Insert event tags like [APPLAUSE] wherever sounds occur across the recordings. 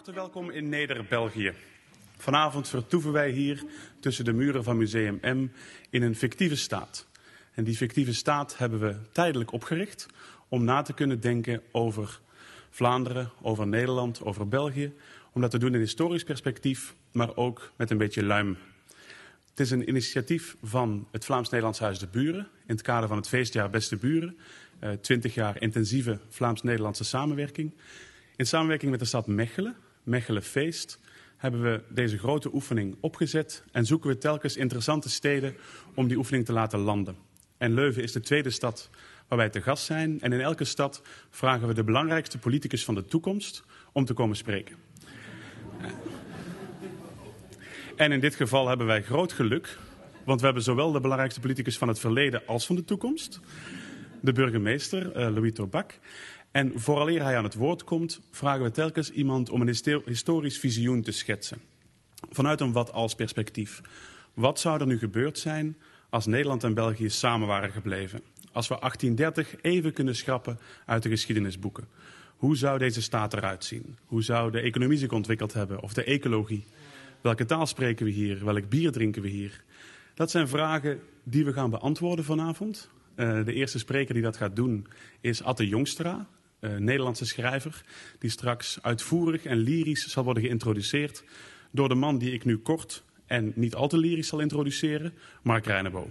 harte welkom in Neder-België. Vanavond vertoeven wij hier tussen de muren van Museum M in een fictieve staat. En die fictieve staat hebben we tijdelijk opgericht om na te kunnen denken over Vlaanderen, over Nederland, over België. Om dat te doen in historisch perspectief, maar ook met een beetje luim. Het is een initiatief van het Vlaams-Nederlands Huis de Buren in het kader van het feestjaar Beste Buren. Eh, twintig jaar intensieve Vlaams-Nederlandse samenwerking. In samenwerking met de stad Mechelen, Mechelen Feest, hebben we deze grote oefening opgezet en zoeken we telkens interessante steden om die oefening te laten landen. En Leuven is de tweede stad waar wij te gast zijn. En in elke stad vragen we de belangrijkste politicus van de toekomst om te komen spreken. En in dit geval hebben wij groot geluk, want we hebben zowel de belangrijkste politicus van het verleden als van de toekomst. De burgemeester, uh, Louis Torbak. En vooraleer hij aan het woord komt, vragen we telkens iemand om een historisch visioen te schetsen. Vanuit een wat-als perspectief. Wat zou er nu gebeurd zijn als Nederland en België samen waren gebleven? Als we 1830 even kunnen schrappen uit de geschiedenisboeken. Hoe zou deze staat eruit zien? Hoe zou de economie zich ontwikkeld hebben? Of de ecologie? Welke taal spreken we hier? Welk bier drinken we hier? Dat zijn vragen die we gaan beantwoorden vanavond. Uh, de eerste spreker die dat gaat doen is Atte Jongstra, uh, Nederlandse schrijver, die straks uitvoerig en lyrisch zal worden geïntroduceerd door de man die ik nu kort en niet al te lyrisch zal introduceren, Mark Reinebo.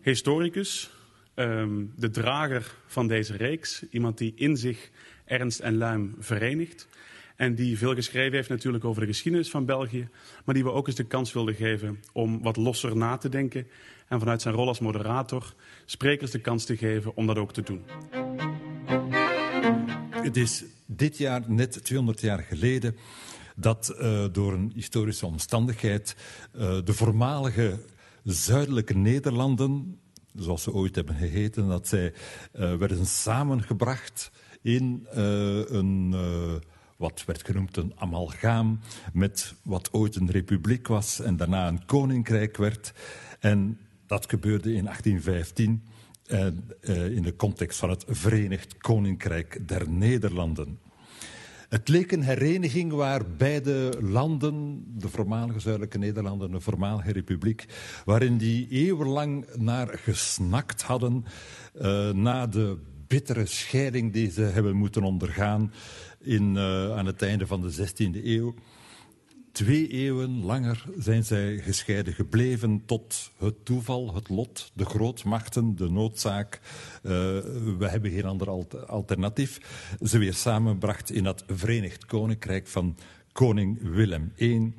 Historicus, um, de drager van deze reeks, iemand die in zich ernst en luim verenigt. En die veel geschreven heeft natuurlijk over de geschiedenis van België. Maar die we ook eens de kans wilden geven om wat losser na te denken. En vanuit zijn rol als moderator sprekers de kans te geven om dat ook te doen. Het is dit jaar net 200 jaar geleden dat uh, door een historische omstandigheid uh, de voormalige zuidelijke Nederlanden, zoals ze ooit hebben geheten, dat zij uh, werden samengebracht in een wat werd genoemd een amalgaam met wat ooit een republiek was en daarna een koninkrijk werd. En dat gebeurde in 1815 uh, in de context van het Verenigd Koninkrijk der Nederlanden. Het leek een hereniging waar beide landen, de voormalige zuidelijke Nederlanden, de voormalige republiek, waarin die eeuwenlang naar gesnakt hadden uh, na de bittere scheiding die ze hebben moeten ondergaan in, uh, aan het einde van de 16e eeuw. Twee eeuwen langer zijn zij gescheiden gebleven tot het toeval, het lot, de grootmachten, de noodzaak. Uh, we hebben geen ander alternatief. Ze weer samenbracht in dat Verenigd Koninkrijk van koning Willem I.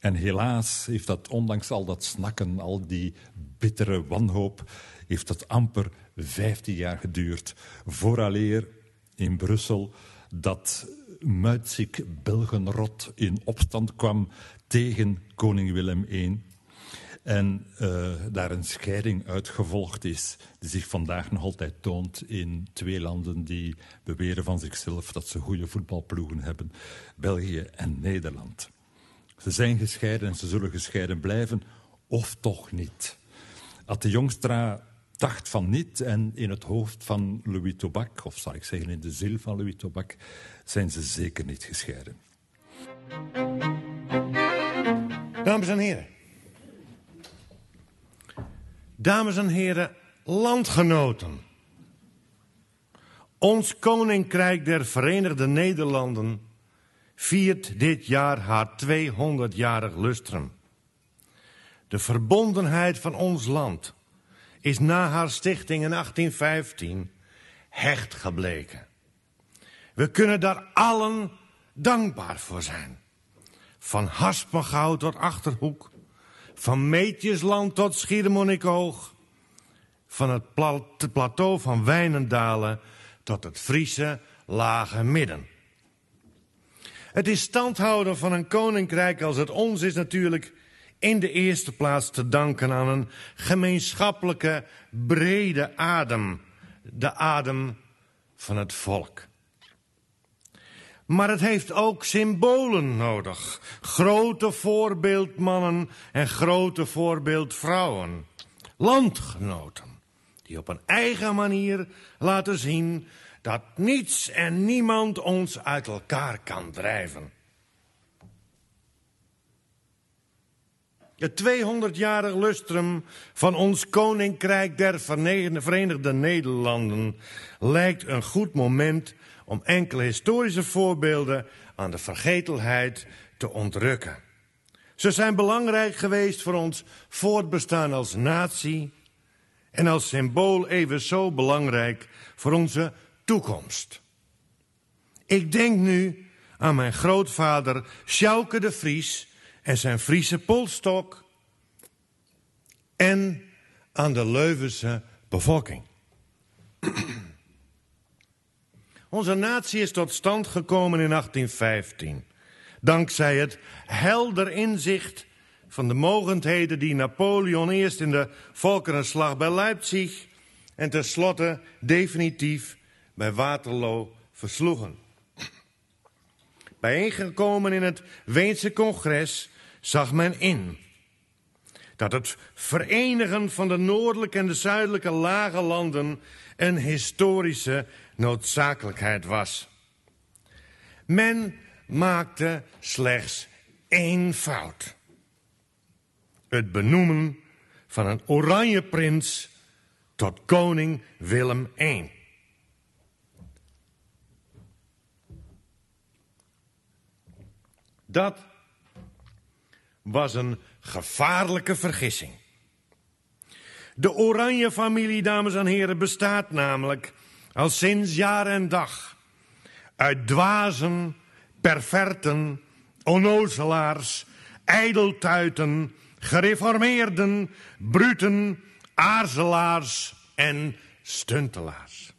En helaas heeft dat, ondanks al dat snakken, al die bittere wanhoop, heeft dat amper 15 jaar geduurd. Vooraleer in Brussel dat muitziek Belgenrot in opstand kwam tegen koning Willem I. En uh, daar een scheiding uitgevolgd is, die zich vandaag nog altijd toont in twee landen die beweren van zichzelf dat ze goede voetbalploegen hebben, België en Nederland. Ze zijn gescheiden en ze zullen gescheiden blijven, of toch niet. Atte Jongstra dacht van niet en in het hoofd van Louis Tobac, of zal ik zeggen in de ziel van Louis Tobac, zijn ze zeker niet gescheiden. Dames en heren. Dames en heren, landgenoten. Ons Koninkrijk der Verenigde Nederlanden viert dit jaar haar 200-jarig lustrum. De verbondenheid van ons land is na haar stichting in 1815 hecht gebleken. We kunnen daar allen dankbaar voor zijn. Van Haspengouw tot Achterhoek, van Meetjesland tot Schiermonnikoog, van het plateau van Wijnendalen tot het Friese lage midden. Het is standhouden van een koninkrijk als het ons is natuurlijk in de eerste plaats te danken aan een gemeenschappelijke brede adem. De adem van het volk. Maar het heeft ook symbolen nodig. Grote voorbeeldmannen en grote voorbeeldvrouwen. Landgenoten. Die op een eigen manier laten zien dat niets en niemand ons uit elkaar kan drijven. Het 200-jarig lustrum van ons Koninkrijk der Verenigde Nederlanden lijkt een goed moment om enkele historische voorbeelden aan de vergetelheid te ontrukken. Ze zijn belangrijk geweest voor ons voortbestaan als natie en als symbool even zo belangrijk voor onze toekomst. Ik denk nu aan mijn grootvader Sjouke de Vries en zijn Friese polstok en aan de Leuvense bevolking. [CLEARS THROAT] Onze natie is tot stand gekomen in 1815. Dankzij het helder inzicht van de mogendheden die Napoleon eerst in de Volkerenslag bij Leipzig en tenslotte definitief bij Waterloo versloegen. [CLEARS THROAT] Bijeengekomen in het Weense congres zag men in dat het verenigen van de noordelijke en de zuidelijke lage landen een historische noodzakelijkheid was. Men maakte slechts één fout. Het benoemen van een oranje prins tot koning Willem I. Dat was een gevaarlijke vergissing. De oranje familie, dames en heren, bestaat namelijk al sinds jaar en dag uit dwazen, perverten, onnozelaars, ijdeltuiten, gereformeerden, bruten, aarzelaars en stuntelaars.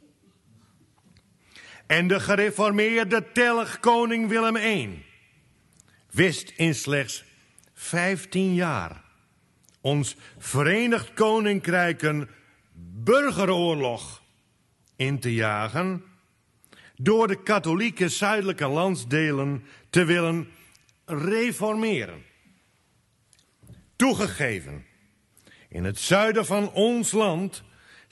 En de gereformeerde telg koning Willem I wist in slechts 15 jaar ons Verenigd Koninkrijk een burgeroorlog in te jagen door de katholieke zuidelijke landsdelen te willen reformeren. Toegegeven, in het zuiden van ons land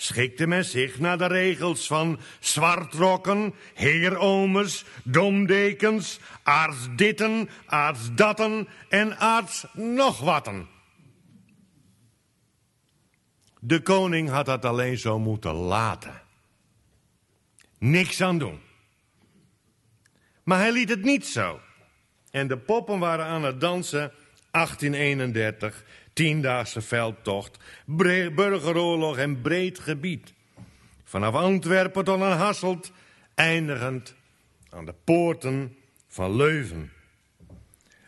schikte men zich naar de regels van zwartrokken, heeromers, domdekens, aartsditten, aartsdatten en aarts nog watten. De koning had dat alleen zo moeten laten. Niks aan doen. Maar hij liet het niet zo. En de poppen waren aan het dansen 1831, tiendaagse veldtocht, burgeroorlog en breed gebied. Vanaf Antwerpen tot aan Hasselt, eindigend aan de poorten van Leuven.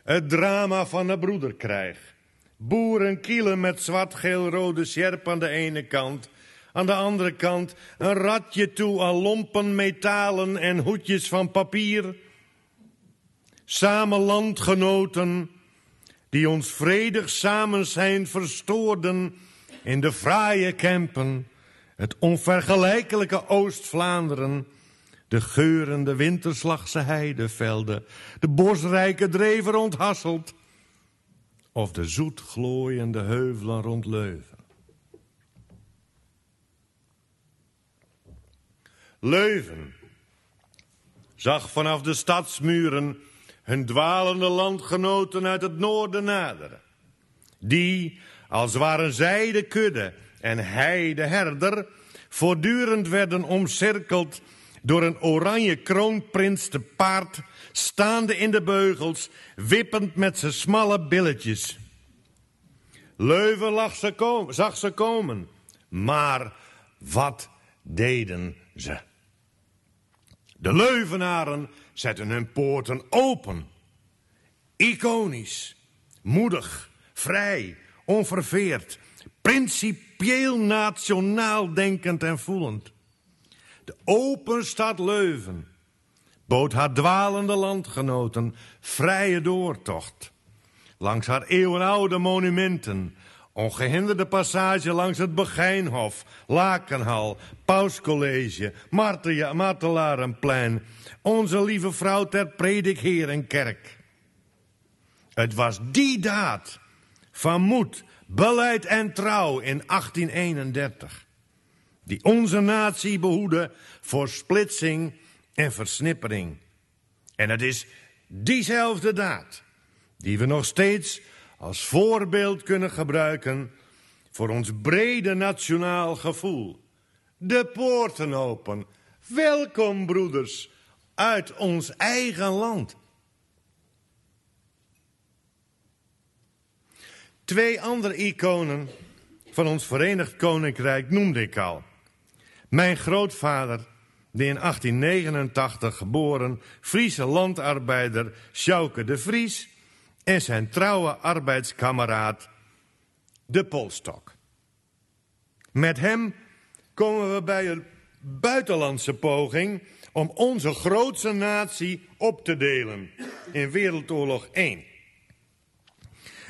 Het drama van de broederkrijg. Boeren kielen met zwart-geel-rode sjerp aan de ene kant. Aan de andere kant een ratje toe aan lompen, metalen en hoedjes van papier. Samen landgenoten die ons vredig samen zijn verstoorden in de fraaie Kempen, het onvergelijkelijke Oost-Vlaanderen, de geurende winterslagse heidevelden, de bosrijke dreven rond Hasselt, of de zoet glooiende heuvelen rond Leuven. Leuven zag vanaf de stadsmuren hun dwalende landgenoten uit het noorden naderen. Die, als waren zij de kudde en hij de herder, voortdurend werden omcirkeld door een oranje kroonprins te paard, staande in de beugels, wippend met zijn smalle billetjes. Leuven ze zag ze komen, maar wat deden ze? De Leuvenaren zetten hun poorten open. Iconisch, moedig, vrij, onverveerd, principieel nationaal denkend en voelend. De open stad Leuven bood haar dwalende landgenoten vrije doortocht. Langs haar eeuwenoude monumenten, ongehinderde passage langs het Begijnhof, Lakenhal, Pauscollege, Martelarenplein, onze lieve vrouw ter predikheer en kerk. Het was die daad van moed, beleid en trouw in 1831 die onze natie behoeden voor splitsing en versnippering. En het is diezelfde daad die we nog steeds als voorbeeld kunnen gebruiken voor ons brede nationaal gevoel. De poorten open. Welkom, broeders, uit ons eigen land. Twee andere iconen van ons Verenigd Koninkrijk noemde ik al. Mijn grootvader, de in 1889 geboren Friese landarbeider Sjouke de Vries en zijn trouwe arbeidskameraad de Polstok. Met hem komen we bij een buitenlandse poging om onze grootste natie op te delen in Wereldoorlog 1.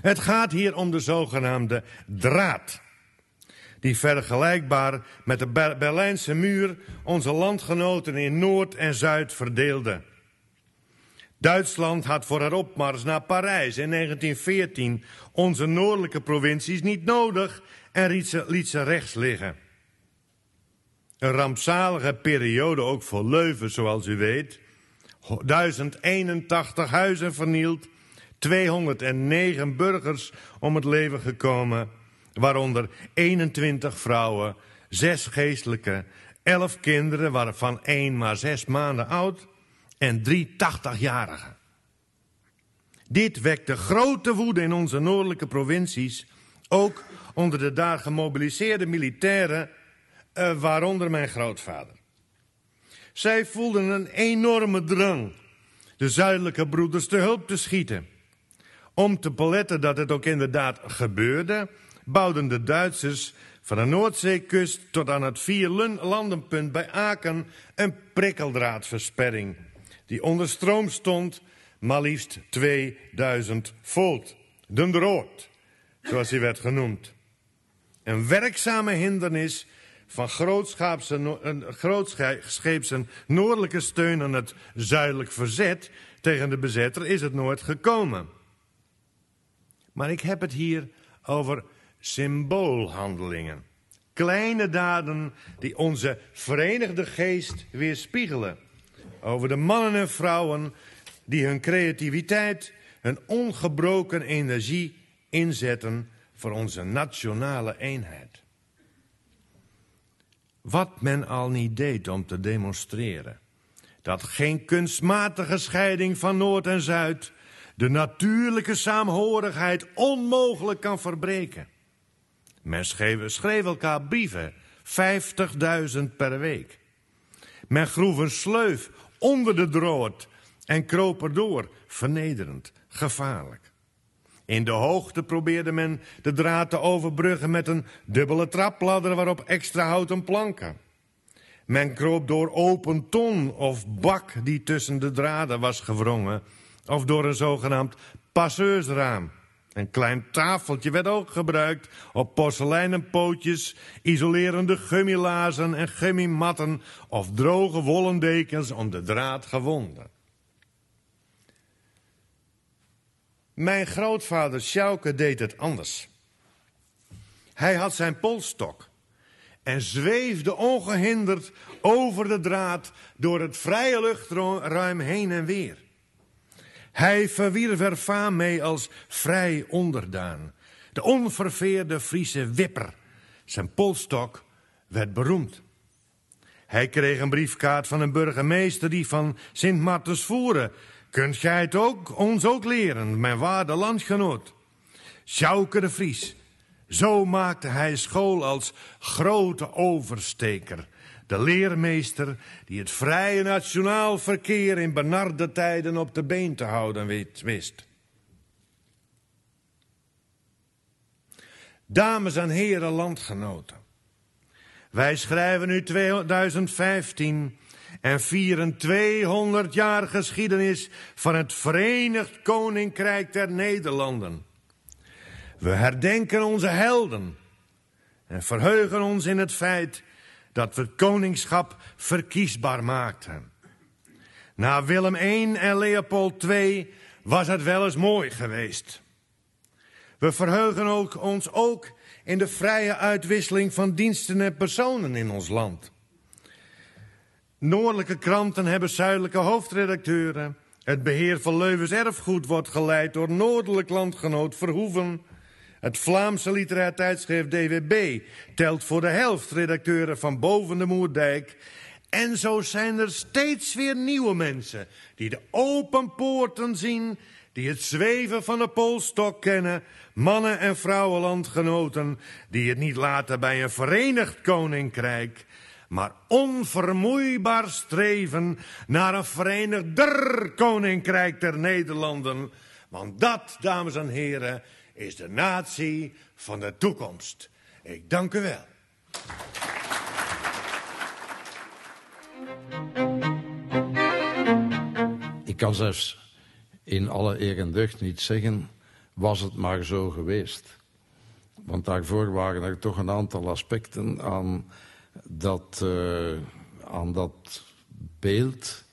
Het gaat hier om de zogenaamde draad. Die vergelijkbaar met de Berlijnse muur onze landgenoten in Noord en Zuid verdeelde. Duitsland had voor haar opmars naar Parijs in 1914 onze noordelijke provincies niet nodig en liet ze, liet ze rechts liggen. Een rampzalige periode ook voor Leuven, zoals u weet. 1081 huizen vernield, 209 burgers om het leven gekomen, waaronder 21 vrouwen, 6 geestelijke, 11 kinderen, waarvan één maar 6 maanden oud en drie 80-jarigen. Dit wekte grote woede in onze noordelijke provincies, ook onder de daar gemobiliseerde militairen, uh, waaronder mijn grootvader. Zij voelden een enorme drang de zuidelijke broeders te hulp te schieten. Om te beletten dat het ook inderdaad gebeurde, bouwden de Duitsers van de Noordzeekust tot aan het vierlandenpunt bij Aken een prikkeldraadversperring, die onder stroom stond, maar liefst 2000 volt. De Drood, zoals hij werd genoemd. Een werkzame hindernis van grootscheepse noordelijke steun aan het zuidelijk verzet tegen de bezetter is het nooit gekomen. Maar ik heb het hier over symboolhandelingen. Kleine daden die onze verenigde geest weerspiegelen. Over de mannen en vrouwen die hun creativiteit, hun ongebroken energie inzetten voor onze nationale eenheid. Wat men al niet deed om te demonstreren. Dat geen kunstmatige scheiding van Noord en Zuid de natuurlijke saamhorigheid onmogelijk kan verbreken. Men schreef, schreef elkaar brieven, 50.000 per week. Men groef een sleuf onder de drood en kroop erdoor, vernederend, gevaarlijk. In de hoogte probeerde men de draad te overbruggen met een dubbele trapladder waarop extra houten planken. Men kroop door open ton of bak die tussen de draden was gewrongen, of door een zogenaamd passeursraam. Een klein tafeltje werd ook gebruikt op porseleinen pootjes, isolerende gummilazen en gummimatten of droge wollen dekens om de draad gewonden. Mijn grootvader Sjouke deed het anders. Hij had zijn polstok en zweefde ongehinderd over de draad door het vrije luchtruim heen en weer. Hij verwierf er faam mee als vrij onderdaan. De onverveerde Friese wipper. Zijn polstok werd beroemd. Hij kreeg een briefkaart van een burgemeester die van Sint Martens voeren Kunt gij het ook, ons ook leren, mijn waarde landgenoot? Sjouke de Vries. Zo maakte hij school als grote oversteker. De leermeester die het vrije nationaal verkeer in benarde tijden op de been te houden wist. Dames en heren landgenoten. Wij schrijven nu 2015 en vieren 200 jaar geschiedenis van het Verenigd Koninkrijk der Nederlanden. We herdenken onze helden en verheugen ons in het feit dat we het koningschap verkiesbaar maakten. Na Willem I en Leopold II was het wel eens mooi geweest. We verheugen ook, ons ook in de vrije uitwisseling van diensten en personen in ons land. Noordelijke kranten hebben zuidelijke hoofdredacteuren. Het beheer van Leuvens erfgoed wordt geleid door noordelijk landgenoot Verhoeven. Het Vlaamse literair tijdschrift DWB telt voor de helft redacteuren van boven de Moerdijk. En zo zijn er steeds weer nieuwe mensen die de open poorten zien, die het zweven van de polstok kennen, mannen en vrouwenlandgenoten die het niet laten bij een verenigd koninkrijk, maar onvermoeibaar streven naar een verenigder koninkrijk der Nederlanden. Want dat, dames en heren, is de natie van de toekomst. Ik dank u wel. Ik kan zelfs in alle eer en deugd niet zeggen, was het maar zo geweest. Want daarvoor waren er toch een aantal aspecten aan dat, uh, aan dat beeld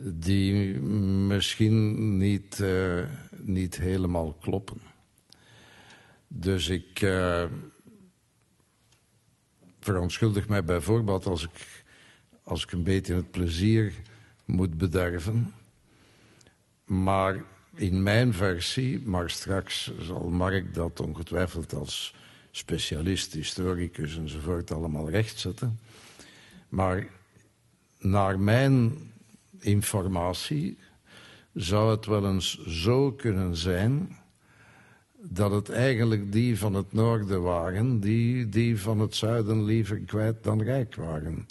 die misschien niet, uh, niet helemaal kloppen. Dus ik uh, verontschuldig mij bijvoorbeeld als ik, als ik een beetje het plezier moet bederven. Maar in mijn versie, maar straks zal Mark dat ongetwijfeld als specialist, historicus enzovoort allemaal rechtzetten. Maar naar mijn informatie zou het wel eens zo kunnen zijn dat het eigenlijk die van het noorden waren, die, die van het zuiden liever kwijt dan rijk waren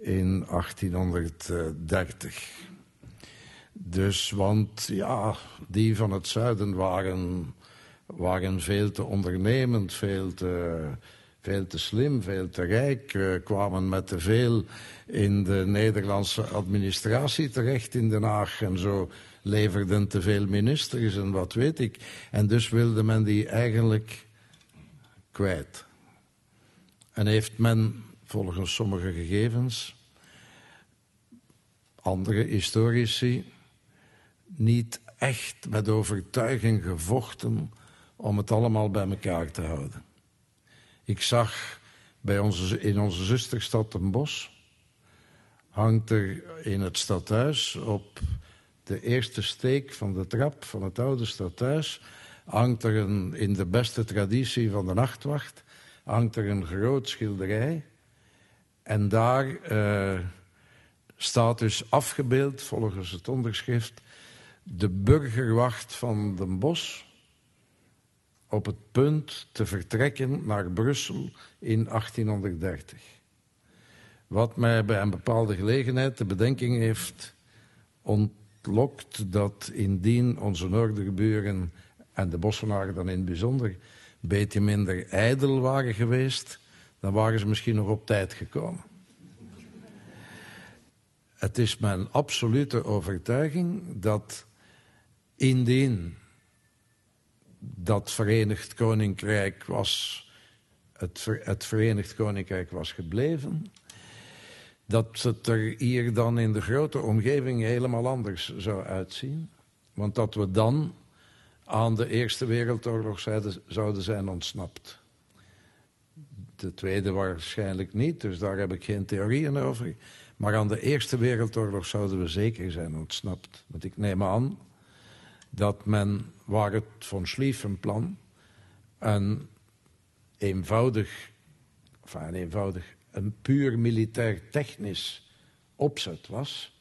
in 1830. Dus, want ja, die van het zuiden waren, waren veel te ondernemend, veel te, slim, veel te rijk, uh, kwamen met te veel in de Nederlandse administratie terecht in Den Haag en zo leverden te veel ministers en wat weet ik. En dus wilde men die eigenlijk kwijt. En heeft men, volgens sommige gegevens, andere historici, niet echt met overtuiging gevochten om het allemaal bij elkaar te houden. Ik zag bij onze, in onze zusterstad een bos, hangt er in het stadhuis op de eerste steek van de trap van het oude stadhuis, hangt er een, in de beste traditie van de nachtwacht, hangt er een groot schilderij. En daar uh, staat dus afgebeeld, volgens het onderschrift, de burgerwacht van Den Bosch op het punt te vertrekken naar Brussel in 1830. Wat mij bij een bepaalde gelegenheid de bedenking heeft ontlokt dat indien onze noorderburen en de Bossenaren dan in het bijzonder een beetje minder ijdel waren geweest, dan waren ze misschien nog op tijd gekomen. Het is mijn absolute overtuiging dat Indien dat Verenigd Koninkrijk was, het, het Verenigd Koninkrijk was gebleven, dat het er hier dan in de grote omgeving helemaal anders zou uitzien. Want dat we dan aan de Eerste Wereldoorlog zouden zijn ontsnapt. De Tweede waarschijnlijk niet, dus daar heb ik geen theorieën over. Maar aan de Eerste Wereldoorlog zouden we zeker zijn ontsnapt. Want ik neem aan dat men, waar het von Schlieffen-plan een eenvoudig, enfin eenvoudig, een puur militair-technisch opzet was,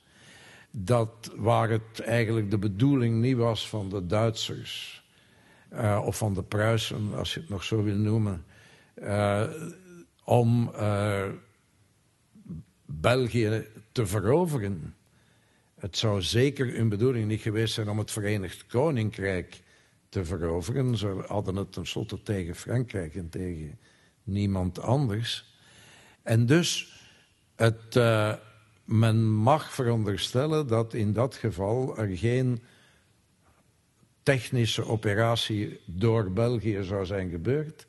dat waar het eigenlijk de bedoeling niet was van de Duitsers uh, of van de Pruisen, als je het nog zo wil noemen, uh, om uh, België te veroveren. Het zou zeker hun bedoeling niet geweest zijn om het Verenigd Koninkrijk te veroveren. Ze hadden het tenslotte tegen Frankrijk en tegen niemand anders. En dus, het, uh, men mag veronderstellen dat in dat geval er geen technische operatie door België zou zijn gebeurd.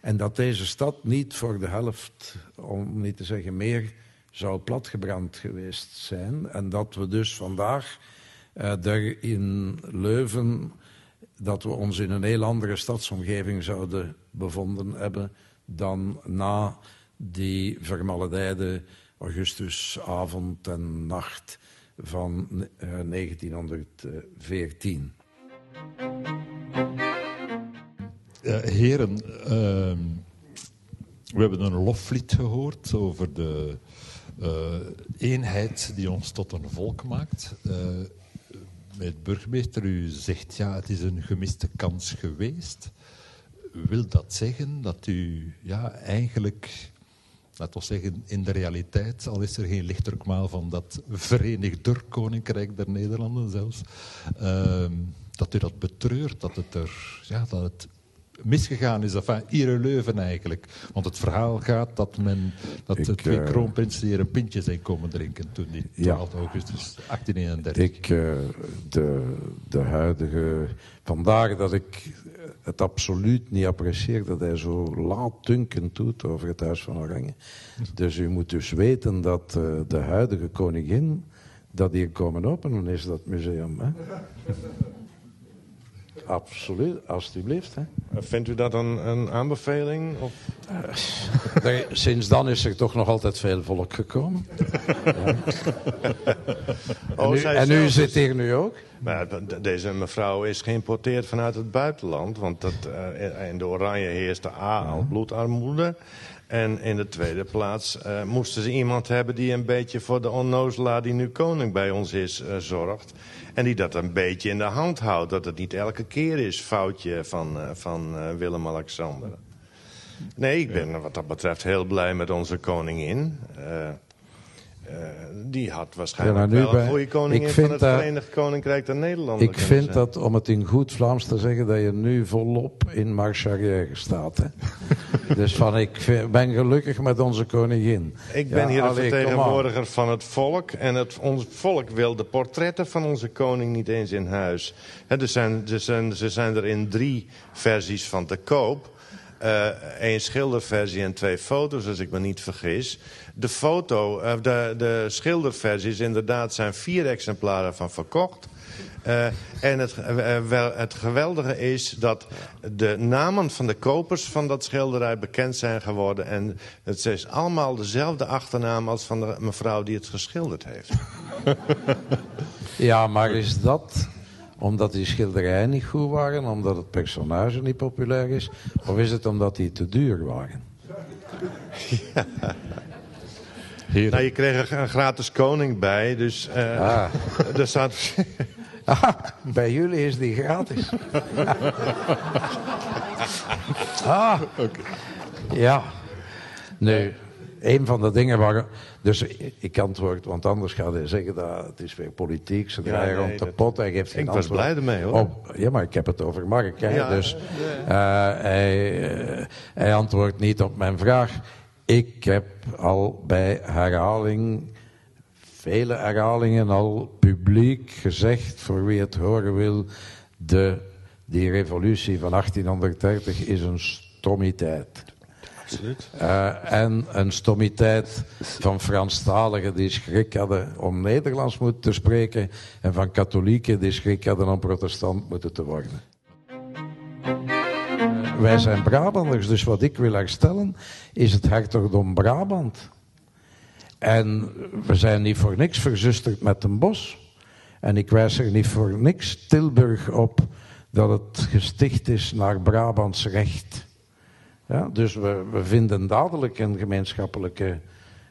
En dat deze stad niet voor de helft, om niet te zeggen meer, zou platgebrand geweest zijn. En dat we dus vandaag uh, er in Leuven dat we ons in een heel andere stadsomgeving zouden bevonden hebben dan na die vermaledijde augustusavond en nacht van uh, 1914. Uh, heren, uh, we hebben een loflied gehoord over de eenheid die ons tot een volk maakt. Uh, met burgemeester, u zegt ja, het is een gemiste kans geweest. Wil dat zeggen dat u ja, eigenlijk, laten we zeggen, in de realiteit, al is er geen lichtdrukmaal van dat Verenigd Koninkrijk der Nederlanden zelfs, uh, dat u dat betreurt, dat het er, ja, dat het misgegaan is. Enfin, Ire Leuven eigenlijk. Want het verhaal gaat dat, men, dat Ik, de twee eh, kroonprinsen hier een pintje zijn komen drinken toen die 12 augustus 1831. Ik, eh, de, de huidige. Vandaar dat ik het absoluut niet apprecieer dat hij zo laatdunkend doet over het Huis van Oranje. Dus u moet dus weten dat eh, de huidige koningin dat hier komen openen is, dat museum. Hè? Absoluut, alstublieft. Hè? Vindt u dat een, een aanbeveling? Of? Er- Sinds dan is er toch nog altijd veel volk gekomen. [LAUGHS] Ja. Oh, en u, en u zit hier nu ook? Maar deze mevrouw is geïmporteerd vanuit het buitenland. Want dat, eh, in de Oranje heerste A al bloedarmoede. En in de tweede plaats eh, moesten ze iemand hebben die een beetje voor de onnozelaar die nu koning bij ons is eh, zorgt. En die dat een beetje in de hand houdt. Dat het niet elke keer is foutje van, eh, van Willem-Alexander. Nee, ik ben wat dat betreft heel blij met onze koningin. Eh, die had waarschijnlijk Ja, nou, wel een goede koningin ik van het dat- Verenigd Koninkrijk der Nederlanden. Ik vind zijn. dat, om het in goed Vlaams te zeggen, dat je nu volop in marche arrière staat. Hè? [LAUGHS] dus van, ik ben gelukkig met onze koningin. Ik ben Ja, hier een allee, vertegenwoordiger van het volk. En het, ons volk wil de portretten van onze koning niet eens in huis. Hè, er zijn, er zijn, ze zijn er in drie versies van te koop. Eén schilderversie en twee foto's, als ik me niet vergis. De, foto, eh, de, de schilderversies, inderdaad, zijn vier exemplaren van verkocht. Eh, en het, eh, eh, wel, het geweldige is dat de namen van de kopers van dat schilderij bekend zijn geworden. En het is allemaal dezelfde achternaam als van de mevrouw die het geschilderd heeft. [LAUGHS] Ja, maar is dat omdat die schilderijen niet goed waren, omdat het personage niet populair is, of is het omdat die te duur waren? [LAUGHS] Heren, Nou, je kreeg er een gratis koning bij, dus eh Ah. [LAUGHS] er staat... [LAUGHS] Ah, bij jullie is die gratis. ah, ja. Nu, een van de dingen waar... Dus ik antwoord, want anders gaat hij zeggen dat het is weer politiek. Ze draaien nee, rond de pot. Hij geeft geen Ik was antwoord blij ermee, hoor. op- ja, maar ik heb het over Mark. Hè, Ja, dus eh, hij, eh, hij antwoordt niet op mijn vraag. Ik heb al bij herhaling vele herhalingen al publiek gezegd, voor wie het horen wil, de, die revolutie van 1830 is een stommiteit. Eh, en een stommiteit van Franstaligen die schrik hadden om Nederlands moeten te spreken en van katholieken die schrik hadden om protestant moeten te worden. Eh, wij zijn Brabanders, dus wat ik wil herstellen is het hertogdom Brabant. En we zijn niet voor niks verzusterd met een bos. En ik wijs er niet voor niks Tilburg op dat het gesticht is naar Brabants recht. Ja, dus we, we vinden dadelijk een gemeenschappelijke,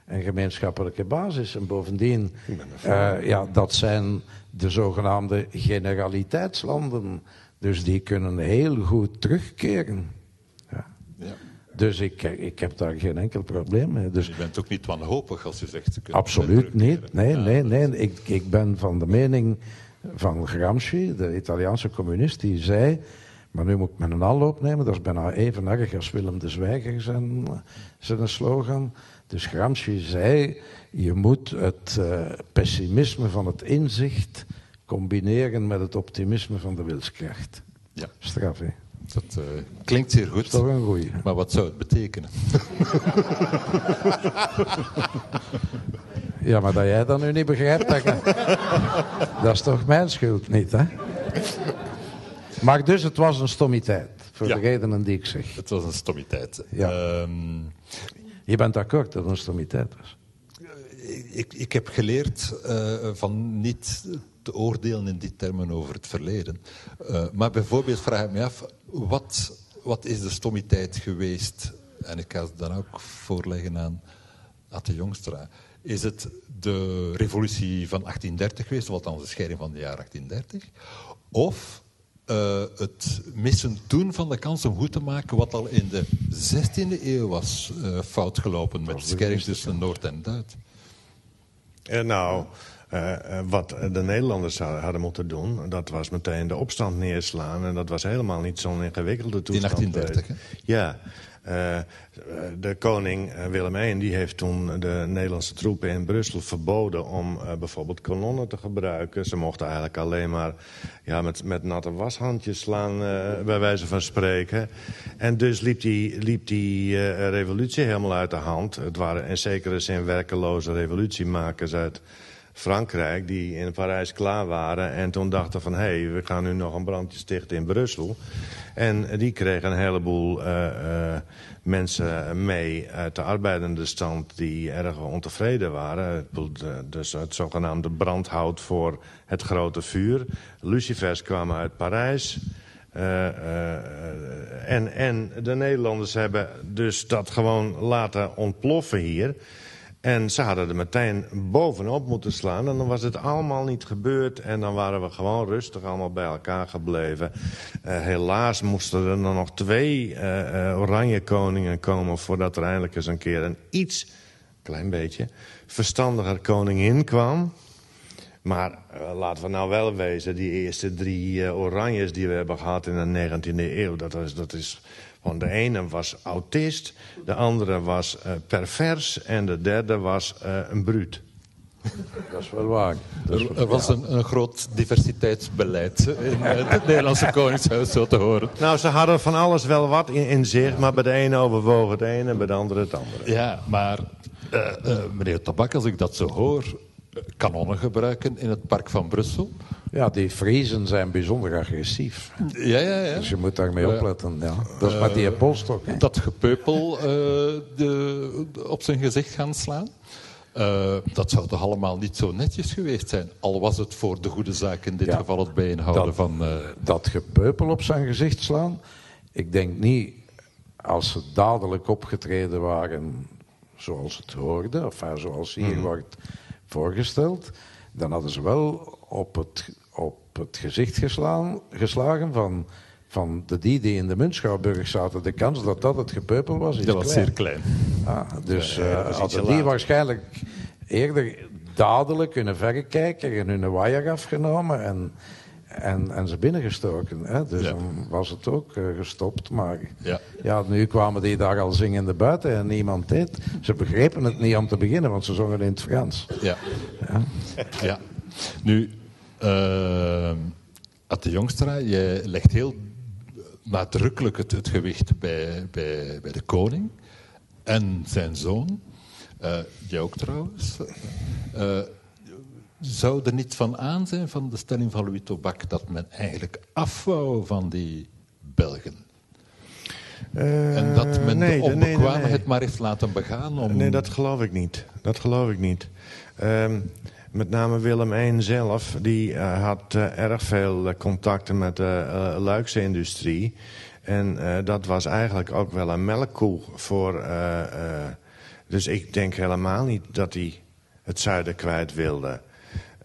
een gemeenschappelijke basis. En bovendien, eh, ja, dat zijn de zogenaamde generaliteitslanden. Dus die kunnen heel goed terugkeren. Ja. ja. Dus ik, ik heb daar geen enkel probleem mee. Dus je bent ook niet wanhopig als je zegt... ze Absoluut niet. Nee, nee, nee. Ik, ik ben van de mening van Gramsci, de Italiaanse communist, die zei. Maar nu moet ik mijn aanloop nemen, dat is bijna even erg als Willem de Zwijger zijn, zijn slogan. Dus Gramsci zei: je moet het eh, pessimisme van het inzicht combineren met het optimisme van de wilskracht. Ja, Straf, hè? dat eh, klinkt zeer goed. Toch een goeie. Maar wat zou het betekenen? [LAUGHS] Ja, maar dat jij dat nu niet begrijpt, dat, dat is toch mijn schuld niet, hè? Maar dus het was een stommiteit, voor Ja. de redenen die ik zeg. Het was een stommiteit. Ja. Ehm, Je bent akkoord dat het een stommiteit was? ik, ik heb geleerd eh, van niet te oordelen in die termen over het verleden. Eh, maar bijvoorbeeld vraag ik me af, wat, wat is de stommiteit geweest? En ik ga het dan ook voorleggen aan Atte Jongstra. Is het de revolutie van 1830 geweest, of althans de scheiding van het jaar 1830? Of eh, het missen toen van de kans om goed te maken wat al in de 16e eeuw was eh, fout gelopen met de scheiding tussen Noord en Duit? Eh, nou, eh, eh, wat de Nederlanders hadden moeten doen, dat was meteen de opstand neerslaan. En dat was helemaal niet zo'n ingewikkelde toestand. 1830, Eh, Ja. Eh, de koning eh, Willem I die heeft toen de Nederlandse troepen in Brussel verboden om eh, bijvoorbeeld kanonnen te gebruiken. Ze mochten eigenlijk alleen maar ja, met, met natte washandjes slaan, eh, bij wijze van spreken. En dus liep die, liep die eh, revolutie helemaal uit de hand. Het waren in zekere zin werkeloze revolutiemakers uit Frankrijk die in Parijs klaar waren en toen dachten van hé, hey, we gaan nu nog een brandje stichten in Brussel. En die kregen een heleboel eh, eh, mensen mee uit de arbeidende stand die erg ontevreden waren. Dus het zogenaamde brandhout voor het grote vuur. Lucifers kwamen uit Parijs. Eh, en, en de Nederlanders hebben dus dat gewoon laten ontploffen hier. En ze hadden er meteen bovenop moeten slaan. En dan was het allemaal niet gebeurd. En dan waren we gewoon rustig allemaal bij elkaar gebleven. Eh, helaas moesten er dan nog twee eh, oranje koningen komen... voordat er eindelijk eens een keer een iets, klein beetje, verstandiger koningin kwam. Maar laten we nou wel wezen, die eerste drie eh, oranjes die we hebben gehad in de 19e eeuw... dat is, dat is van de ene was autist, de andere was eh, pervers... en de derde was eh, een bruut. Dat is wel waar. Is Er, wel- er was een, een groot diversiteitsbeleid in eh, het Nederlandse [LAUGHS] Koningshuis, zo te horen. Nou, ze hadden van alles wel wat in, in zich... maar bij de ene overwoog het ene en bij de andere het andere. Ja, maar eh, eh, meneer Tabak, als ik dat zo hoor, kanonnen gebruiken in het park van Brussel. Ja, die Friezen zijn bijzonder agressief. Ja, ja, ja. Dus je moet daarmee opletten. Ja. Dat is met die polstok. hè. Dat gepeupel eh, de, op zijn gezicht gaan slaan. Eh, dat zou toch allemaal niet zo netjes geweest zijn. Al was het voor de goede zaak in dit Ja. geval het bijeenhouden Dat- van... eh, dat gepeupel op zijn gezicht slaan. Ik denk niet, als ze dadelijk opgetreden waren zoals het hoorde, of enfin, zoals hier wordt voorgesteld, dan hadden ze wel op het, op het gezicht geslaan, geslagen van, van de die die in de Muntschouwburg zaten. De kans dat dat het gepeupel was, is dat was klein. zeer klein. Ah, dus ietsje hadden die waarschijnlijk eerder dadelijk hun verrekijker en hun wire afgenomen en, en, en ze binnengestoken. Hè? Dus Ja. dan was het ook eh, gestopt. Maar Ja. ja, nu kwamen die daar al zingende buiten en niemand deed. Ze begrepen het niet om te beginnen, want ze zongen in het Frans. Ja. ja. Nu, uh, Atte Jongstra, jij legt heel nadrukkelijk het, het gewicht bij, bij, bij de koning en zijn zoon. Eh jij ook trouwens. Eh, zou er niet van aan zijn van de stelling van Louis Tobak dat men eigenlijk afwou van die Belgen? en dat men Eh, nee, de nee, onbekwaamheid nee. maar heeft laten begaan om... Nee, dat geloof ik niet. Dat geloof ik niet. Ehm, met name Willem I zelf, die eh, had eh, erg veel eh, contacten met de eh, Luikse industrie. En eh, dat was eigenlijk ook wel een melkkoe voor... eh, eh, dus ik denk helemaal niet dat hij het zuiden kwijt wilde.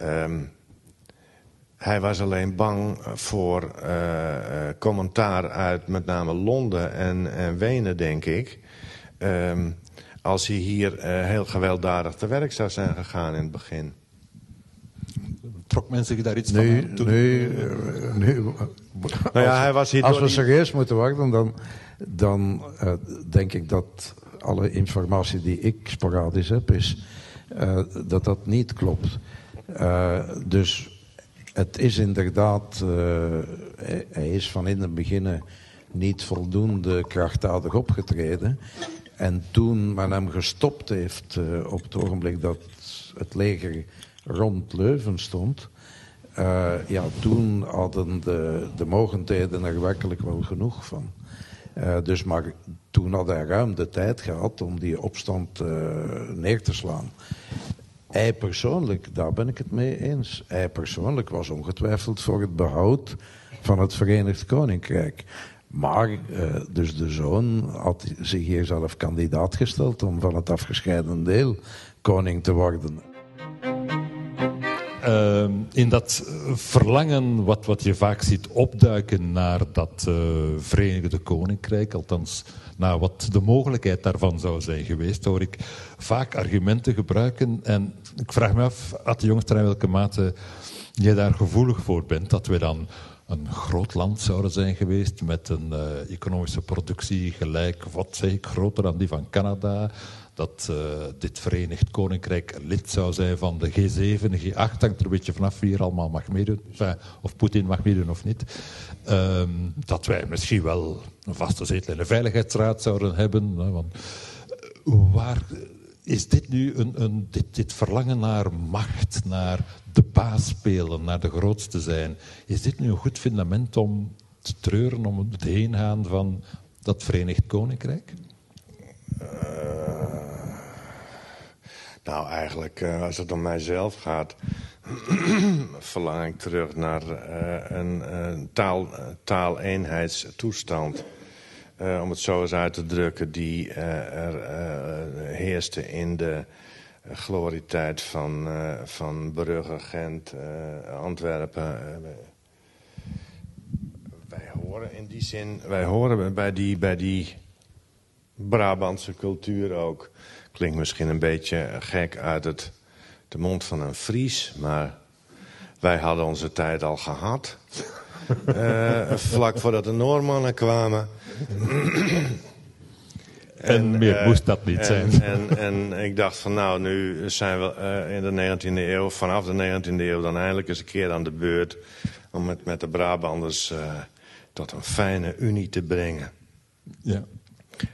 Ehm, hij was alleen bang voor eh, eh, commentaar uit met name Londen en, en Wenen, denk ik. Ehm, als hij hier eh, heel gewelddadig te werk zou zijn gegaan in het begin. Trok men zich daar iets van aan toen? nu, eh, nu, Nou ja, hij was hier Als we die- serieus moeten worden, dan, dan eh, denk ik dat alle informatie die ik sporadisch heb, is eh, dat dat niet klopt. Eh, dus het is inderdaad, eh, hij, is van in het begin niet voldoende krachtdadig opgetreden. En toen men hem gestopt heeft eh, op het ogenblik dat het leger rond Leuven stond, ja, toen hadden de, de mogendheden er werkelijk wel genoeg van. Dus maar toen had hij ruim de tijd gehad om die opstand neer te slaan. Hij persoonlijk, daar ben ik het mee eens. Hij persoonlijk was ongetwijfeld voor het behoud van het Verenigd Koninkrijk. Maar uh, dus de zoon had zich hier zelf kandidaat gesteld om van het afgescheiden deel koning te worden. Uh, in dat verlangen wat, wat je vaak ziet opduiken naar dat uh, Verenigde Koninkrijk, althans naar wat de mogelijkheid daarvan zou zijn geweest, hoor ik vaak argumenten gebruiken. En ik vraag me af, Ad de Jongster, in welke mate je daar gevoelig voor bent, dat we dan een groot land zouden zijn geweest met een uh, economische productie gelijk, wat zeg ik, groter dan die van Canada. Dat uh, dit Verenigd Koninkrijk lid zou zijn van de G7, de G8, hangt er een beetje vanaf wie er allemaal mag meedoen. Of Poetin mag meedoen of niet. Um, dat wij misschien wel een vaste zetel in de Veiligheidsraad zouden hebben. Hè, want, uh, waar is dit nu een, een, dit, dit verlangen naar macht, naar de baas spelen, naar de grootste zijn. Is dit nu een goed fundament om te treuren, om het heen gaan van dat Verenigd Koninkrijk? Uh, nou, eigenlijk, uh, als het om mijzelf gaat, [CLEARS THROAT] verlang ik terug naar een, een taal, taaleenheidstoestand. Om het zo eens uit te drukken, die er heerste in de glorietijd van, uh, van Brugge, Gent, uh, Antwerpen. Uh, wij horen in die zin, wij horen bij die, bij die Brabantse cultuur ook. Klinkt misschien een beetje gek uit het, de mond van een Fries, maar wij hadden onze tijd al gehad. Vlak voordat de Noormannen kwamen. En, [CLEARS THROAT] en meer uh, moest dat niet en, zijn. En, en, ik dacht van nou, nu zijn we uh, in de 19e eeuw, vanaf de 19e eeuw dan eindelijk eens een keer aan de beurt... om het met de Brabanders uh, tot een fijne unie te brengen. Ja.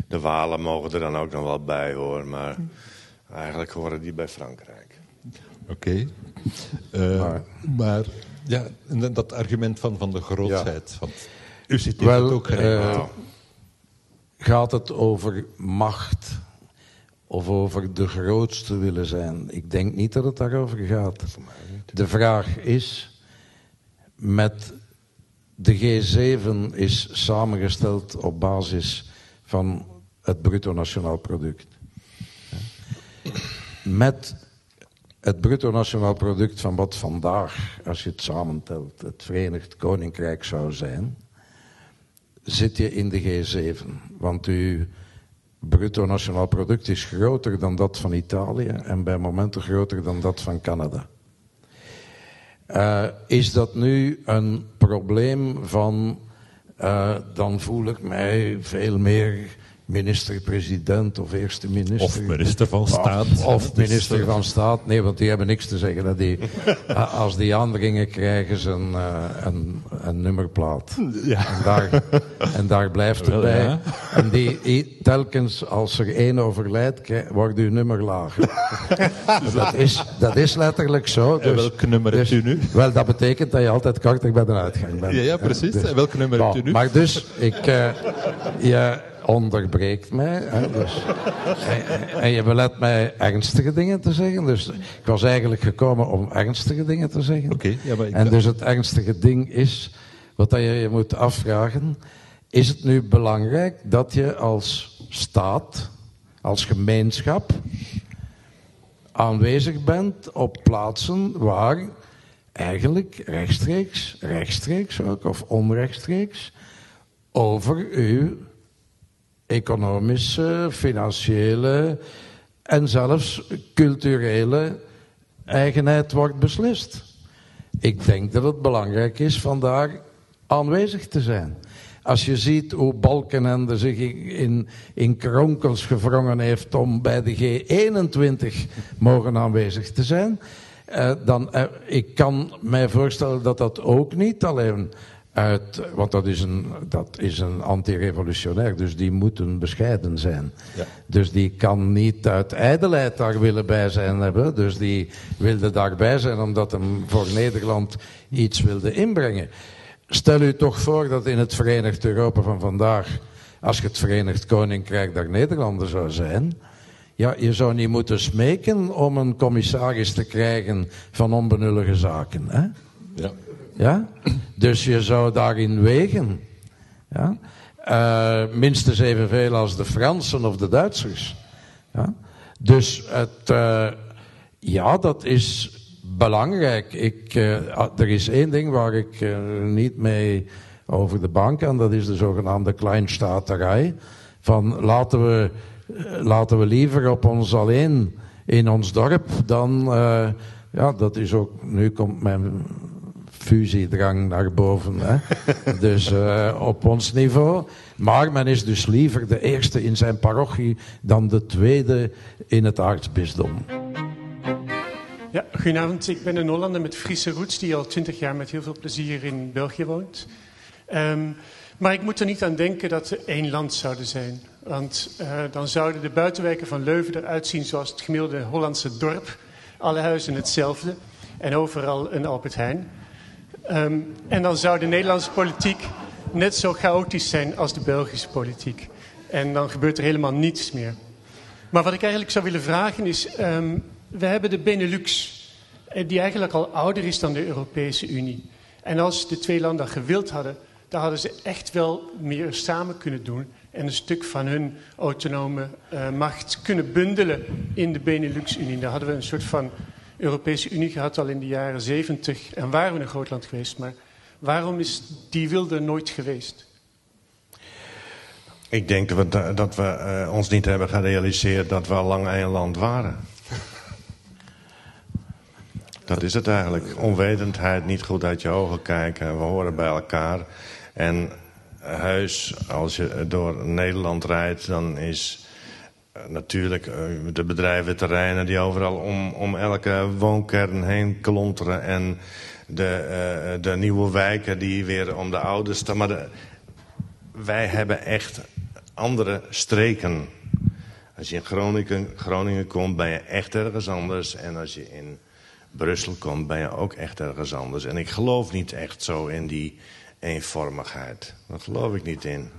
De Walen mogen er dan ook nog wel bij hoor, maar eigenlijk horen die bij Frankrijk. Oké. Okay. maar, maar, ja, dat argument van, van de grootheid. Ja. Want u zit hier wel, ook geregeld gaat het over macht of over de grootste willen zijn. Ik denk niet dat het daarover gaat. De vraag is, met de G7 is samengesteld op basis van het bruto nationaal product. Met het bruto nationaal product van wat vandaag, als je het samentelt, het Verenigd Koninkrijk zou zijn zit je in de G7. Want uw bruto nationaal product is groter dan dat van Italië en bij momenten groter dan dat van Canada. Uh, is dat nu een probleem van, uh, dan voel ik mij veel meer minister-president of eerste minister. Of minister van Staat. Of, of minister van Staat. Nee, want die hebben niks te zeggen. Dat die, [LAUGHS] als die aandringen krijgen ze een, uh, een, een nummerplaat. Ja. En, daar, en daar blijft het bij. Ja. En die, telkens als er één overlijdt, wordt uw nummer lager. [LAUGHS] dat, is, dat is letterlijk zo. Dus, en welk nummer dus, hebt u nu? Wel, dat betekent dat je altijd korter bij de uitgang bent. Ja, ja precies. Dus, en welk nummer nou, hebt u nu? Maar dus, ik... Uh, ja, onderbreekt mij. Hè, dus, en, en, je belet mij ernstige dingen te zeggen. Dus ik was eigenlijk gekomen om ernstige dingen te zeggen. Okay, ja, en dus het ernstige ding is, wat je je moet afvragen, is het nu belangrijk dat je als staat, als gemeenschap, aanwezig bent op plaatsen waar eigenlijk rechtstreeks, rechtstreeks ook, of onrechtstreeks, over uw economische, financiële en zelfs culturele eigenheid wordt beslist. Ik denk dat het belangrijk is van daar aanwezig te zijn. Als je ziet hoe Balkenende zich in, in kronkels gewrongen heeft om bij de G21 mogen aanwezig te zijn, eh, dan uh, ik kan mij voorstellen dat dat ook niet alleen uit, want dat is een, dat is een anti-revolutionair, dus die moeten bescheiden zijn. Ja. Dus die kan niet uit ijdelheid daar willen bij zijn hebben. Dus die wilde daarbij zijn omdat hem voor Nederland iets wilde inbrengen. Stel u toch voor dat in het Verenigd Europa van vandaag, als je het Verenigd Koninkrijk daar Nederlander zou zijn, ja, je zou niet moeten smeken om een commissaris te krijgen van onbenullige zaken. Hè? Ja. Ja? Dus je zou daarin wegen. Ja? Uh, minstens evenveel als de Fransen of de Duitsers. Ja? Dus het, uh, ja, dat is belangrijk. Ik, uh, er is één ding waar ik niet mee over de bank kan, dat is de zogenaamde kleinstaterij. Van laten we, laten we liever op ons alleen in ons dorp dan. ja, dat is ook. Nu komt mijn fusiedrang naar boven. Hè? [LAUGHS] dus uh, op ons niveau. Maar men is dus liever de eerste in zijn parochie dan de tweede in het aartsbisdom. Ja, goedenavond. Ik ben een Hollander met Friese roots die al twintig jaar met heel veel plezier in België woont. Um, maar ik moet er niet aan denken dat we één land zouden zijn. Want uh, dan zouden de buitenwijken van Leuven eruit zien zoals het gemiddelde Hollandse dorp. Alle huizen hetzelfde en overal een Albert Heijn. Um, en dan zou de Nederlandse politiek net zo chaotisch zijn als de Belgische politiek. En dan gebeurt er helemaal niets meer. Maar wat ik eigenlijk zou willen vragen is... Um, we hebben de Benelux, eh, die eigenlijk al ouder is dan de Europese Unie. En als de twee landen gewild hadden... dan hadden ze echt wel meer samen kunnen doen... en een stuk van hun autonome uh, macht kunnen bundelen in de Benelux-Unie. Daar hadden we een soort van Europese Unie gehad al in de jaren zeventig en waren we een groot land geweest. Maar waarom is die wilde nooit geweest? Ik denk dat we, uh, ons niet hebben gerealiseerd dat we al lang een land waren. Dat is het eigenlijk. Onwetendheid, niet goed uit je ogen kijken. We horen bij elkaar. En huis, als je door Nederland rijdt, dan is eh, natuurlijk uh, de bedrijventerreinen die overal om, om elke woonkern heen klonteren. En de, uh, de nieuwe wijken die weer om de oude staan. Maar wij hebben echt andere streken. Als je in Groningen, Groningen komt, ben je echt ergens anders. En als je in Brussel komt, ben je ook echt ergens anders. En ik geloof niet echt zo in die eenvormigheid. Daar geloof ik niet in.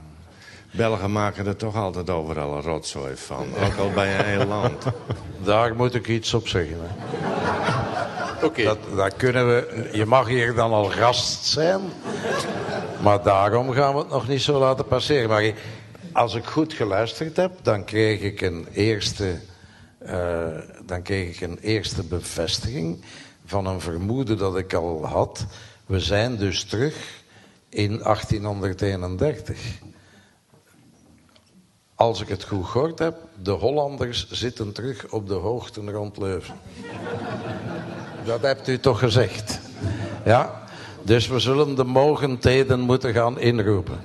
Belgen maken er toch altijd overal een rotzooi van. Ook al bij een heel land. Daar moet ik iets op zeggen. [LAUGHS] Oké. Okay. Dat, dat kunnen we... Je mag hier dan al gast zijn. Maar daarom gaan we het nog niet zo laten passeren. Maar als ik goed geluisterd heb, dan kreeg ik een eerste... Uh, dan kreeg ik een eerste bevestiging van een vermoeden dat ik al had. We zijn dus terug in 1831 als ik het goed gehoord heb, de Hollanders zitten terug op de hoogten rond Leuven. [LAUGHS] Dat hebt u toch gezegd? Ja? Dus we zullen de mogendheden moeten gaan inroepen.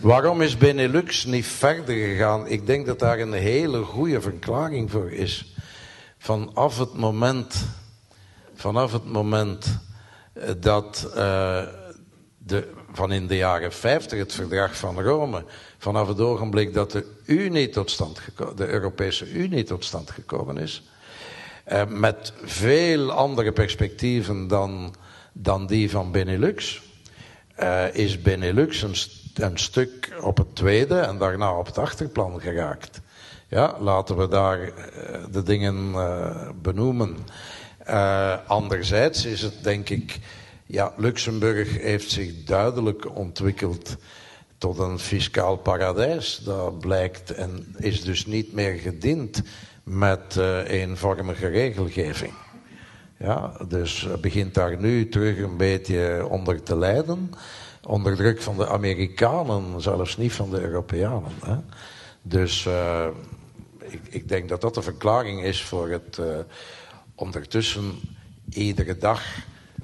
Waarom is Benelux niet verder gegaan? Ik denk dat daar een hele goede verklaring voor is. Vanaf het moment, vanaf het moment eh, dat uh, de, van in de jaren 50 het verdrag van Rome vanaf het ogenblik dat de Unie tot stand de Europese Unie tot stand gekomen is, eh, met veel andere perspectieven dan, dan die van Benelux, eh, is Benelux een, stuk op het tweede en daarna op het achterplan geraakt. Ja, laten we daar uh, de dingen uh, benoemen. Uh, anderzijds is het denk ik, ja, Luxemburg heeft zich duidelijk ontwikkeld tot een fiscaal paradijs. Dat blijkt en is dus niet meer gediend met uh, eenvormige regelgeving. Ja, dus begint daar nu terug een beetje onder te lijden. Onder druk van de Amerikanen, zelfs niet van de Europeanen. Hè. Dus uh, ik, ik, denk dat dat de verklaring is voor het uh, ondertussen iedere dag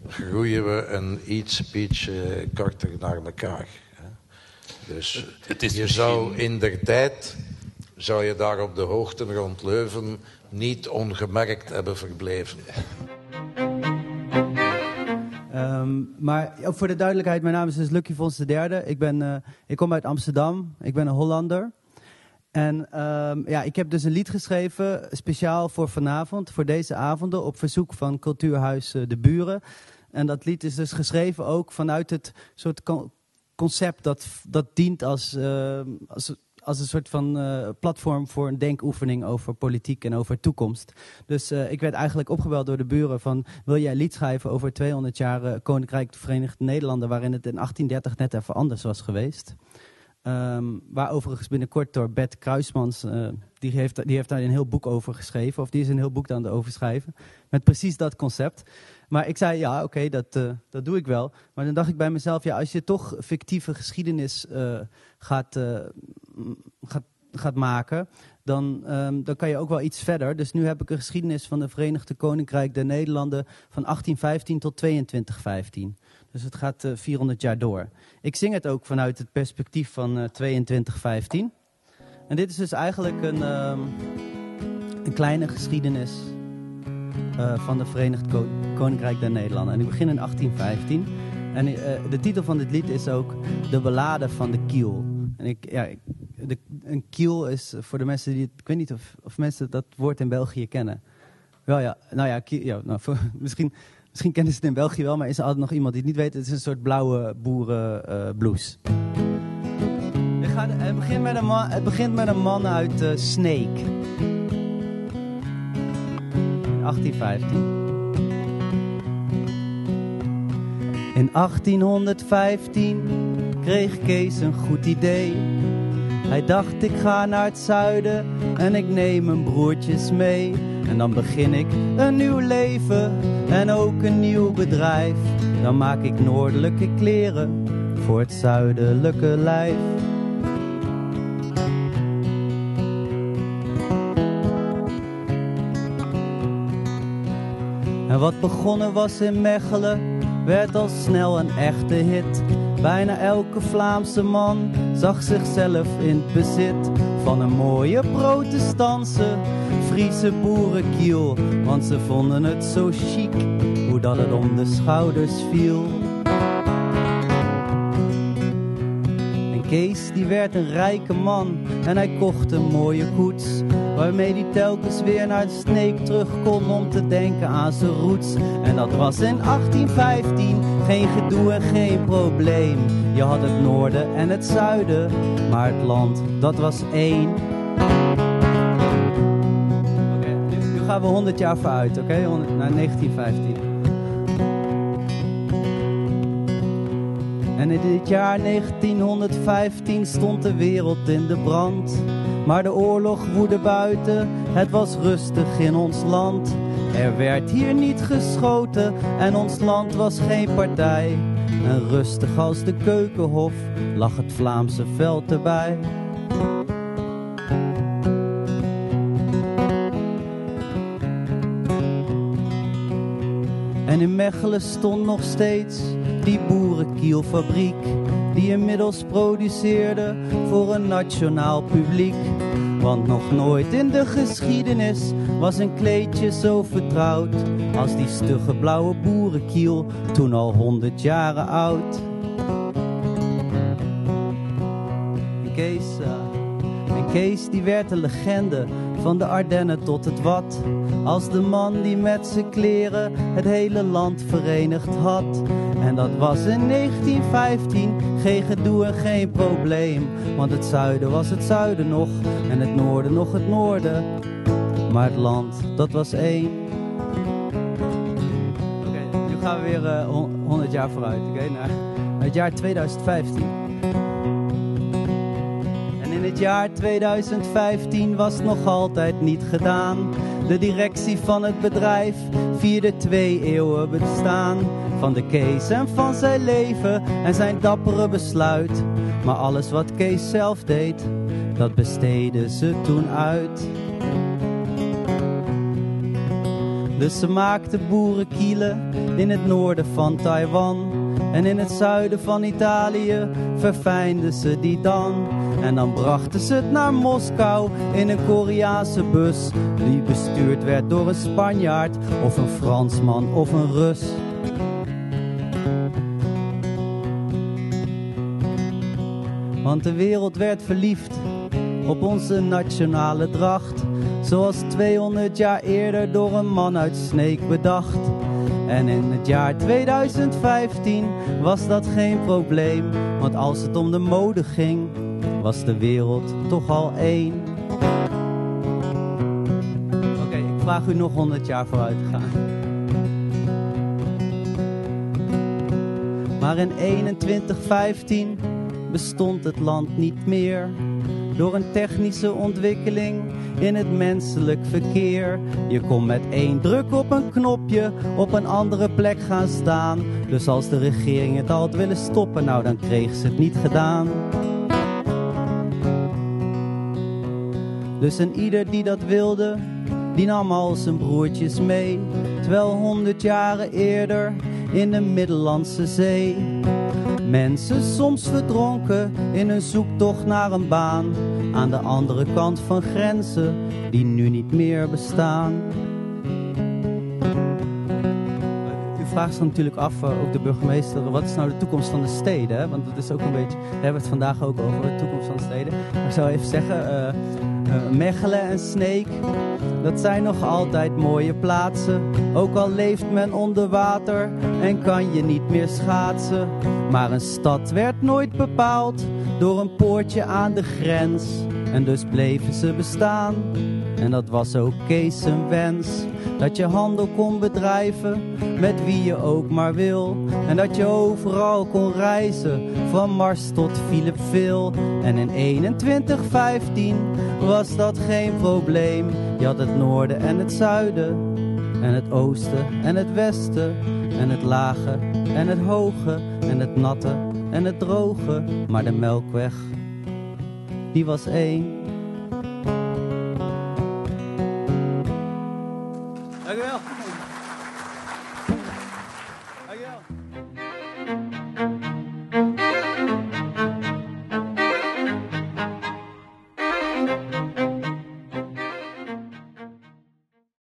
groeien we een iets beetje korter naar elkaar. Dus het is je misschien... zou in der tijd, zou je daar op de hoogte rond Leuven niet ongemerkt hebben verbleven. Ehm, maar ook voor de duidelijkheid, mijn naam is dus Lucky Vons de derde. Ik, ben, uh, ik kom uit Amsterdam. Ik ben een Hollander. En um, ja, ik heb dus een lied geschreven, speciaal voor vanavond, voor deze avonden, op verzoek van Cultuurhuis uh, De Buren. En dat lied is dus geschreven ook vanuit het soort concept dat, dat dient als, uh, als als een soort van uh, platform voor een denkoefening over politiek en over toekomst. Dus uh, ik werd eigenlijk opgebeld door de buren van... wil jij lied schrijven over 200 jaar Koninkrijk de Verenigde Nederlanden... waarin het in 1830 net even anders was geweest. Um, waar overigens binnenkort door Bert Kruismans, die, heeft, die heeft daar een heel boek over geschreven, of die is een heel boek aan het overschrijven, met precies dat concept. Maar ik zei, ja, oké, dat, uh, dat doe ik wel. Maar dan dacht ik bij mezelf, ja, als je toch fictieve geschiedenis uh, gaat, gaat, gaat maken, dan, um, dan kan je ook wel iets verder. Dus nu heb ik een geschiedenis van de Verenigde Koninkrijk der Nederlanden van 1815 tot 2215. Dus het gaat uh, 400 jaar door. Ik zing het ook vanuit het perspectief van uh, 2215. En dit is dus eigenlijk een, um, een kleine geschiedenis uh, van de Verenigd Ko Koninkrijk der Nederlanden. En ik begin in 1815. En uh, de titel van dit lied is ook De Ballade van de Kiel. En ik, ja, een kiel is voor de mensen die het, ik weet niet of, of mensen dat woord in België kennen. Wel ja, nou ja, nou, [LAUGHS] misschien Misschien kennen ze het in België wel, maar is er altijd nog iemand die het niet weet. Het is een soort blauwe boerenblouse. Uh, het, begint met een man, het begint met een man uit Sneek. 1815. In 1815 kreeg Kees een goed idee. Hij dacht ik ga naar het zuiden en ik neem mijn broertjes mee. En dan begin ik een nieuw leven en ook een nieuw bedrijf. Dan maak ik noordelijke kleren voor het zuidelijke lijf. En wat begonnen was in Mechelen, werd al snel een echte hit. Bijna elke Vlaamse man zag zichzelf in bezit van een mooie protestantse Friese boerenkiel. Want ze vonden het zo chic, hoe dat het om de schouders viel. En Kees die werd een rijke man en hij kocht een mooie koets. Waarmee hij telkens weer naar de sneek terug kon om te denken aan zijn roots. En dat was in 1815, geen gedoe en geen probleem. Je had het noorden en het zuiden, maar het land dat was één. gaan we 100 jaar vooruit, oké? Naar 1915. En in dit jaar 1915 stond de wereld in de brand. Maar de oorlog woedde buiten, het was rustig in ons land. Er werd hier niet geschoten en ons land was geen partij. En rustig als de keukenhof lag het Vlaamse veld erbij. En in Mechelen stond nog steeds die boerenkielfabriek. Die inmiddels produceerde voor een nationaal publiek. Want nog nooit in de geschiedenis was een kleedje zo vertrouwd. Als die stugge blauwe boerenkiel, toen al honderd jaren oud. En Kees, uh, en Kees die werd een legende van de Ardennen tot het Wat. Als de man die met zijn kleren het hele land verenigd had. En dat was in 1915, geen gedoe en geen probleem. Want het zuiden was het zuiden nog en het noorden nog het noorden. Maar het land, dat was één. Oké, nu gaan we weer uh, 100 jaar vooruit, oké, naar het jaar 2015 het jaar 2015 was nog altijd niet gedaan. De directie van het bedrijf vierde twee eeuwen bestaan. Van de Kees en van zijn leven en zijn dappere besluit. Maar alles wat Kees zelf deed, dat besteden ze toen uit. Dus ze maakten boerenkielen in het noorden van Taiwan. En in het zuiden van Italië verfijnden ze die dan. En dan brachten ze het naar Moskou in een Koreaanse bus. Die bestuurd werd door een Spanjaard of een Fransman of een Rus. Want de wereld werd verliefd op onze nationale dracht. Zoals 200 jaar eerder door een man uit Sneek bedacht. En in het jaar 2015 was dat geen probleem, want als het om de mode ging, was de wereld toch al één. Oké, ik vraag u nog 100 jaar vooruit te gaan. Maar in 2115 bestond het land niet meer. Door een technische ontwikkeling in het menselijk verkeer. Je kon met één druk op een knopje op een andere plek gaan staan. Dus als de regering het al had willen stoppen, nou dan kreeg ze het niet gedaan. Dus en ieder die dat wilde, die nam al zijn broertjes mee. Terwijl honderd jaren eerder in de Middellandse Zee. Mensen soms verdronken in een zoektocht naar een baan. Aan de andere kant van grenzen die nu niet meer bestaan. U vraagt natuurlijk af, eh, ook de burgemeester, wat is nou de toekomst van de steden? Want dat is ook een beetje, we hebben het vandaag ook over de toekomst van de steden. Maar ik zou even zeggen, uh, Mechelen en Sneek, dat zijn nog altijd mooie plaatsen. Ook al leeft men onder water en kan je niet meer schaatsen. Maar een stad werd nooit bepaald door een poortje aan de grens. En dus bleven ze bestaan. En dat was ook Kees wens. Dat je handel kon bedrijven met wie je ook maar wil. En dat je overal kon reizen, van Mars tot Philip Phil. En in 2115 was dat geen probleem. Je had het noorden en het zuiden. En het oosten en het westen. En het lage en het hoge. En het natte en het droge. Maar de melkweg, die was één.